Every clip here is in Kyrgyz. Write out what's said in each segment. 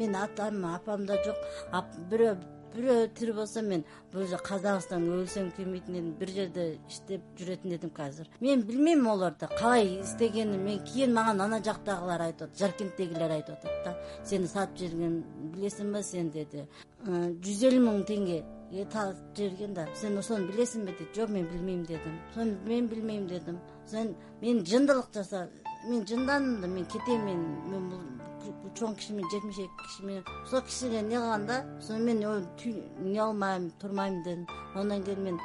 менин атам апам да жок. Бирөө бирөө тирүү болсо мен бул жерде казакстанда өлсөм келбейтин эдим бир жерде иштеп жүрөтүн эдим азыр мен билбейм олорду калай истегенин мен кийин мага ана жактагылар айтып атат жаркенттегилер айтып атат да. Сени сатып жибергенин билесиңби сен деди. «Э, жүз элүү миң теңге сатып жиберген да. Сен ошону билесиңби дейт жок мен билбейм дедим. Мен билбейм дедим. Сен мен жындылык жаса мен жындандым да мен мен мен бул чоң киши жетимиш эки киши менен ошол кишиге эмне кылган да ошону мен эмне кылмайм турмайм дедим. Андан кийин мен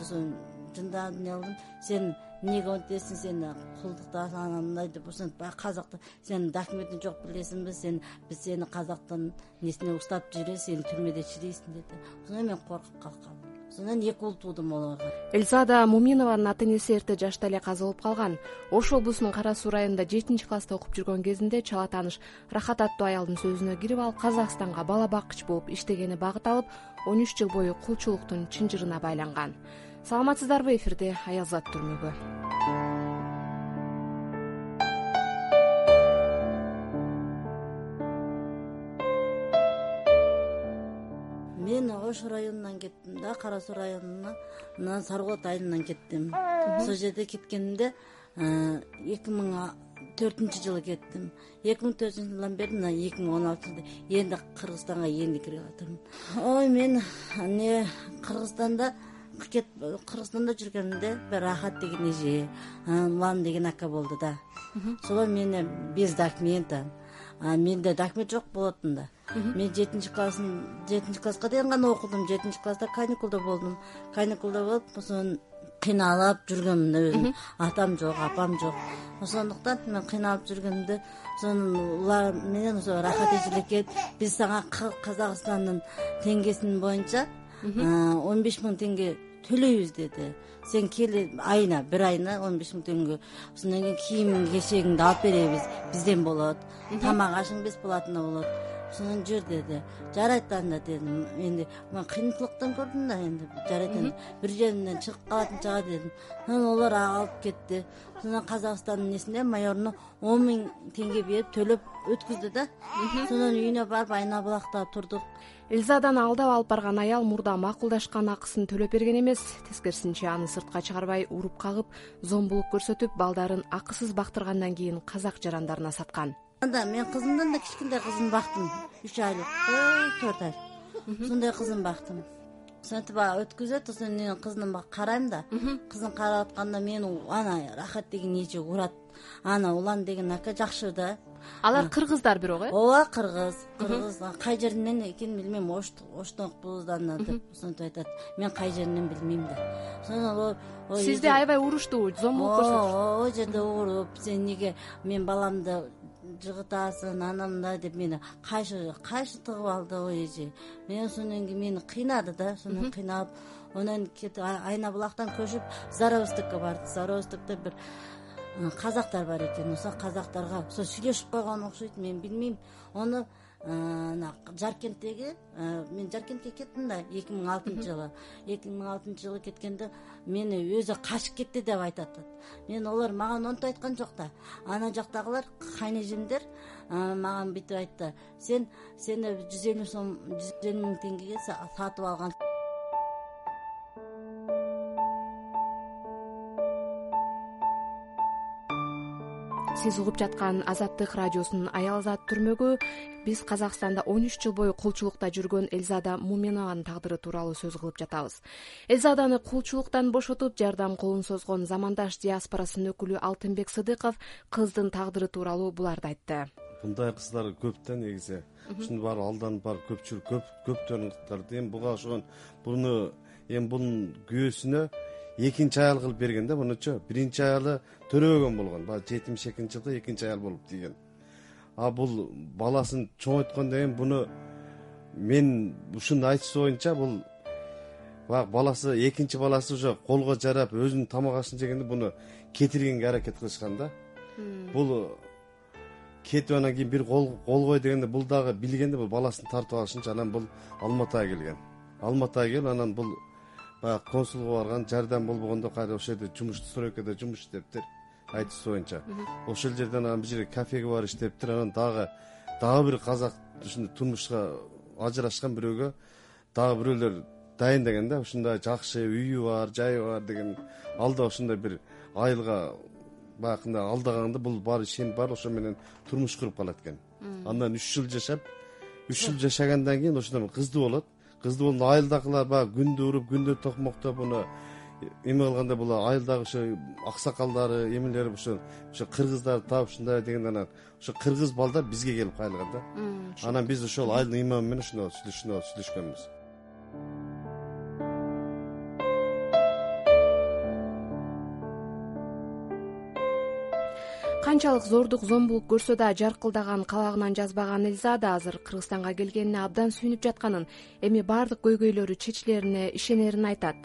ошону жындап эмне кылдым. Сен эмнеге монтесиң сен кулдуктасың анан мындай деп ошентип баягы казакта сенин документиң жок билесиңби? Сен биз сени казактын эмнесине уктатып жиберебиз сени түрмөдө чидейсиң деди ошондон мен коркуп калкам анан эки уул туудум олорго элзада муминованын ата энеси эрте жашта эле каза болуп калган. Ош облусунун кара суу районунда жетинчи класста окуп жүргөн кезинде чала тааныш рахат аттуу аялдын сөзүнө кирип алып казакстанга бала баккыч болуп иштегени багыт алып он үч жыл бою кулчулуктун чынжырына байланган. Саламатсыздарбы эфирде аялзат түрмөгү мен ош районунан кеттим да кара суу районуна анан айылынан кеттим. Ошол жерде кеткенимде э, эки миң төртүнчү жылы кеттим. Эки миң төртүнчү жылдан бери мына эки миң он алтынчы жылда энди кыргызстанга энди кирип атырмын ой мен эмне кыргызстанда кыргызстанда жүргөнүмдө бир рахат деген эже улан деген ака болду да. Ошолор мени без документа. Менде документ жок болотун да мен жетинчи класс жетинчи класска чейин гана окудум. Жетинчи класста каникулда болдум. Каникулда болуп ошон кыйналып жүргөнмүн өзүм. Атам жок апам жок. Ошондуктан мен кыйналып жүргөнүмдө ошон улар менен ошо рахат эжелекей биз сага казакстандын теңгесин боюнча он беш миң теңге төлөйбүз деди. Сен кел айына бир айына он беш миң теңге ошондон кийин кийимиң кечегиңди алып беребиз. Бизден болот. Тамак ашың бесплатно болот жүр деди. Жарайт анда дедим. Энди мен кыйынчылыктан көрдүм да энди. Жарайт эди бир жеримден чыгып калатын чыга дедим. Анан олар алып кетти. Ошондон казакстандын эмнесине майоруна он миң теңге берип төлөп өткүздү да. Ошондон үйүнө барып айна булакта турдук. Элзаданы алдап алып барган аял мурда макулдашкан акысын төлөп берген эмес. Тескерисинче аны сыртка чыгарбай уруп кагып зомбулук көрсөтүп балдарын акысыз бактыргандан кийин казак жарандарына саткан анда мен кызымдан да кичинекей кызын бактым үч айлык төрт ай ошондой кызын бактым ошентип өткүзөт ошондон кийин кызына карайм да кызын карап атканда мени ана рахат деген эже урат ана улан деген ака жакшы да алар кыргыздар бирок э ооба кыргыз кыргыз кай жеринен экенин билбейм оштонкпуз ана деп ошентип айтат мен кай жеринен билбейм да сизди аябай уруштубу зомбулук көрсөтүштү ооба ал жерде уруп сен эмнеге мен баламды жыгытасың ана мындай деп мени кайшы кайшы тыгып алды ой эже. Мен ошондон кийин мени кыйнады да ошондон кыйналып анан кетип айна булактан көчүп заровостокко бардык заровостокто бир казактар бар экен. Ошол казактарга ошо сүйлөшүп койгон окшойт мен билбейм аны мына жаркенттеги мен жаркентке кеттим да эки миң алтынчы жылы. Эки миң алтынчы жылы кеткенде мени өзү качып кетти деп айтып атат мен олар мага монтип айткан жок да ана жактагылар кайнэжемдер мага мынтип айтты. Сен сени жүз элүү сом жүз элүү миң теңгеге сатып алган сиз угуп жаткан азаттык радиосунун аялзат түрмөгү биз казакстанда он үч жыл бою кулчулукта жүргөн элзада муминованын тагдыры тууралуу сөз кылып жатабыз. Элзаданы кулчулуктан бошотуп жардам колун созгон замандаш диаспорасынын өкүлү алтынбек сыдыков кыздын тагдыры тууралуу буларды айтты. Мындай кыздар көп да негизи ушунун баары алданып барып көпчүлүк көп көптөрүн кыттырды эми буга ошогон буну эми бунун күйөөсүнө экинчи аял кылып берген да мунучу биринчи аялы төрөбөгөн болгон. Баягы жетимиш экинчи жылы экинчи аял болуп тийген. А бул баласын чоңойткондон кийин буну мен ушунун айтуусу боюнча бул баягы баласы экинчи баласы уже колго жарап өзүнүн тамак ашын жегенде буну кетиргенге аракет кылышкан да. Бул кетип анан кийин бир кол кой дегенде бул дагы билген да бул баласын тартып алышынчы анан бул алматыга келген. Алматыга келип анан бул баягы консулга барган жардам болбогондо кайра ошол жерде жумуш стройкада жумуш иштептир айтуусу боюнча. Ошол жерден анан бир жерге кафеге барып иштептир анан дагы дагы бир казак ушундай турмушка ажырашкан бирөөгө дагы бирөөлөр дайындаган да. Ушундай жакшы үйү бар жайы бар деген ал да ушундай бир айылга баягындай алдаганда бул баары ишенип барып ошо менен турмуш куруп калат экен. Андан үч жыл жашап үч жыл жашагандан кийин ошондон кыздуу болот кыздуу болгондо айылдагылар баягы күндү уруп күндү токмоктоп муну эме кылганда бул айылдагы ошо аксакалдары эмелери ошо ошо кыргыздарды таап ушундай дегенде анан ошо кыргыз балдар бизге келип кайрылган да. Анан биз ошол айылдын имамы менен ошондо сүйлөшкөнбүз канчалык зордук зомбулук көрсө да жаркылдаган кабагынан жазбаган элзада азыр кыргызстанга келгенине абдан сүйүнүп жатканын эми баардык көйгөйлөрү чечилерине ишенерин айтат.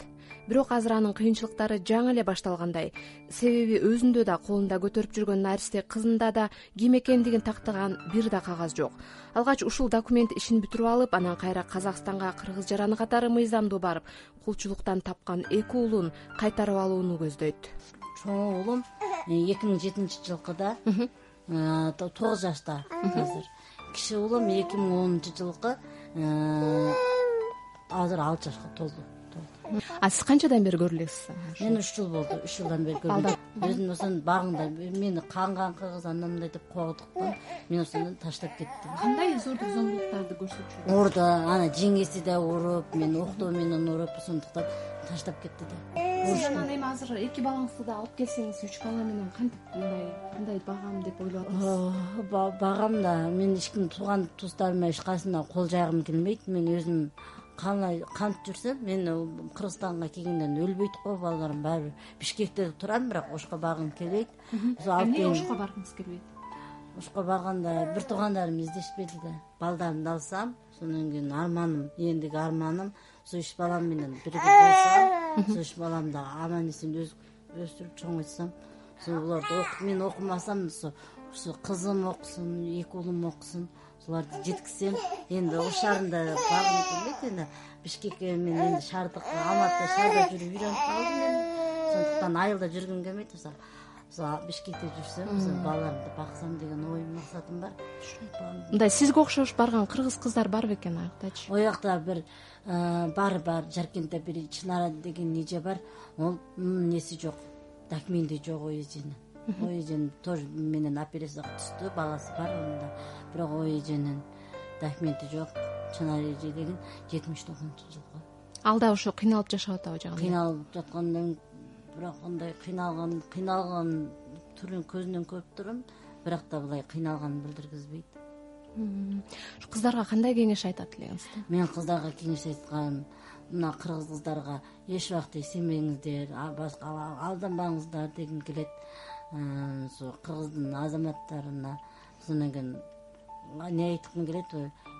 Бирок азыр анын кыйынчылыктары жаңы эле башталгандай. Себеби өзүндө да колунда көтөрүп жүргөн наристе кызында да ким экендигин тактаган бир да кагаз жок. Алгач ушул документ ишин бүтүрүп алып анан кайра казакстанга кыргыз жараны катары мыйзамдуу барып кулчулуктан тапкан эки уулун кайтарып алууну көздөйт. Чоң уулум эки миң жетинчи жылкыда э, тогуз жашта азыр. Кичи уулум эки миң онунчу жылкы э, азыр алты жашка толду а сиз канчадан бери көрө элексиз мен үч жыл болду үч жылдан бери көрөм өзүм ошондо багыңда мени канган кыргыз андай мындай деп когдуктан мен ошондон таштап кеттим. Кандай зордук зомбулуктарды көрсөтчү? Урду анан жеңеси да уруп мени октоо менен уруп ошондуктан таштап кетти да. Сиз анан эми азыр эки балаңызды да алып келсеңиз үч бала менен кантип мындай кандай багам деп ойлоп атасыз багам да мен эч ким тууган туустарыма эч кайсына кол жайгым келбейт мен өзүм кантип жүрсөм мен кыргызстанга келгенден өлбөйт го балдарым баары бир бишкекте турам бирок ошко баргым келбейт. Эмне ошко баргыңыз келбейт? Ошко барганда бир туугандарым издешпеди да балдарымды алсам анан кийин арманым эндиги арманым ошо үч балам менен бирге ошо үч баламды аман эсен өстүрүп чоңойтсам уларды мен окумасам ошо кызым окусун эки уулум окусун буларды жеткизсем энди ош шаарында баргым келбейт энди бишкекке мен энди шаардык алматыда шаарда жүрүп үйрөнүп калдым эми ошондуктан айылда жүргүм келбейт ошо бишкекте жүрсөм балдарымды баксам деген оюм максатым бар. Мындай сизге окшош барган кыргыз кыздар бар бекен аяктачы ал жакта бир э, бар бар. Жаркентте бир чынара деген эже бар. Ол эмеси жок. Документи жок ой эженин ой эжем тоже менен операцияга түздү баласы бар бирок ой эженин документи жок. Чынар эже деген жетимиш тогузунчу жылкы ал да ошо кыйналып жашап атабы жагы кыйналып жаткандан бирок андай кыйналган кыйналган түрүн көзүнөн көрүп турам. Бирок да былай кыйналганын билдиргизбейт. Кыздарга кандай кеңеш айтат элеңиз мен кыздарга кеңеш айтканым мына кыргыз кыздарга эч убакта сенбеңиздер башка алданбаңыздар дегим келет ошо кыргыздын азаматтарына анан кийин эмне айткым келет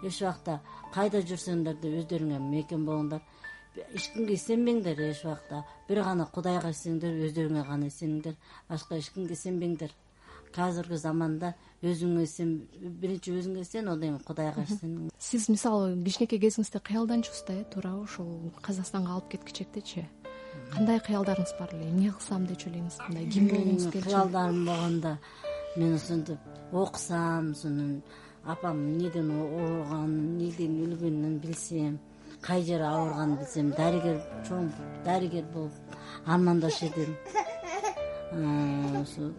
эч убакта кайда жүрсөңдөр да өздөрүңө мейкем болуңдар. Эч кимге сенбеңдер эч убакта бир гана кудайга ишениңдер өздөрүңө гана ишениңдер башка эч кимге сенбеңдер. Азыркы заманда өзүңө сен биринчи өзүңө сен андан кийин кудайга ишен сиз мисалы кичинекей кезиңизде кыялданчусуз да э туурабы ушул казакстанга алып кеткичектечи кандай кыялдарыңыз бар эле? Эмне кылсам дечү элеңиз мындай ким болгуңуз келчү кыялдарым болгондо мен ошентип окусам сонун апам эмнеден ооруганын эмнеден өлгөнүн билсем кай жери ауырганын билсем дарыгер чоң дарыгер болуп армандашыр эдим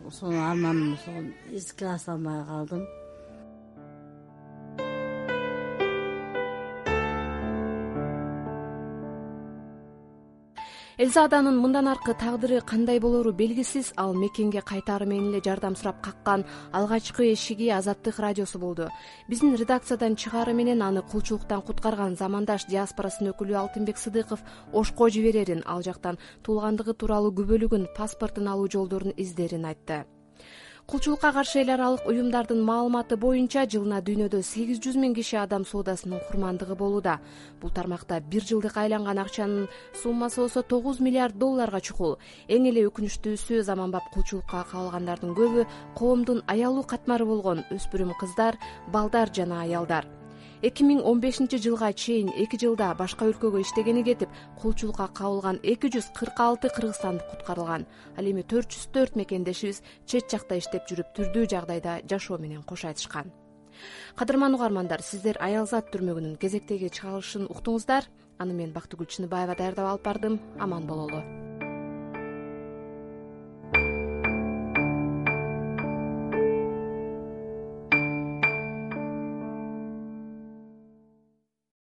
ошол арманым ошо эске аса алмай калдым элзаданын мындан аркы тагдыры кандай болору белгисиз. Ал мекенге кайтаары менен эле жардам сурап каккан алгачкы эшиги азаттык радиосу болду. Биздин редакциядан чыгаары менен аны кулчулуктан куткарган замандаш диаспорасынын өкүлү алтынбек сыдыков ошко жиберерин. Ал жактан туулгандыгы тууралуу күбөлүгүн паспортун алуу жолдорун издерин айтты кулчулукка каршы эл аралык уюмдардын маалыматы боюнча жылына дүйнөдө сегиз жүз миң киши адам соодасынын курмандыгы болууда. Бул тармакта бир жылдык айланган акчанын суммасы болсо тогуз миллиард долларга чукул. Эң эле өкүнүчтүүсү заманбап кулчулукка кабылгандардын көбү коомдун аялуу катмары болгон өспүрүм кыздар балдар жана аялдар эки миң он бешинчи жылга чейин эки жылда башка өлкөгө иштегени кетип кулчулукка кабылган эки жүз кырк алты кыргызстандык куткарылган. Ал эми төрт жүз төрт мекендешибиз чет жакта иштеп жүрүп түрдүү жагдайда жашоо менен кош айтышкан. Кадырман угармандар сиздер аялзат түрмөгүнүн кезектеги чыгарылышын уктуңуздар. Аны мен бактыгүл чыныбаева даярдап алып бардым. Аман бололу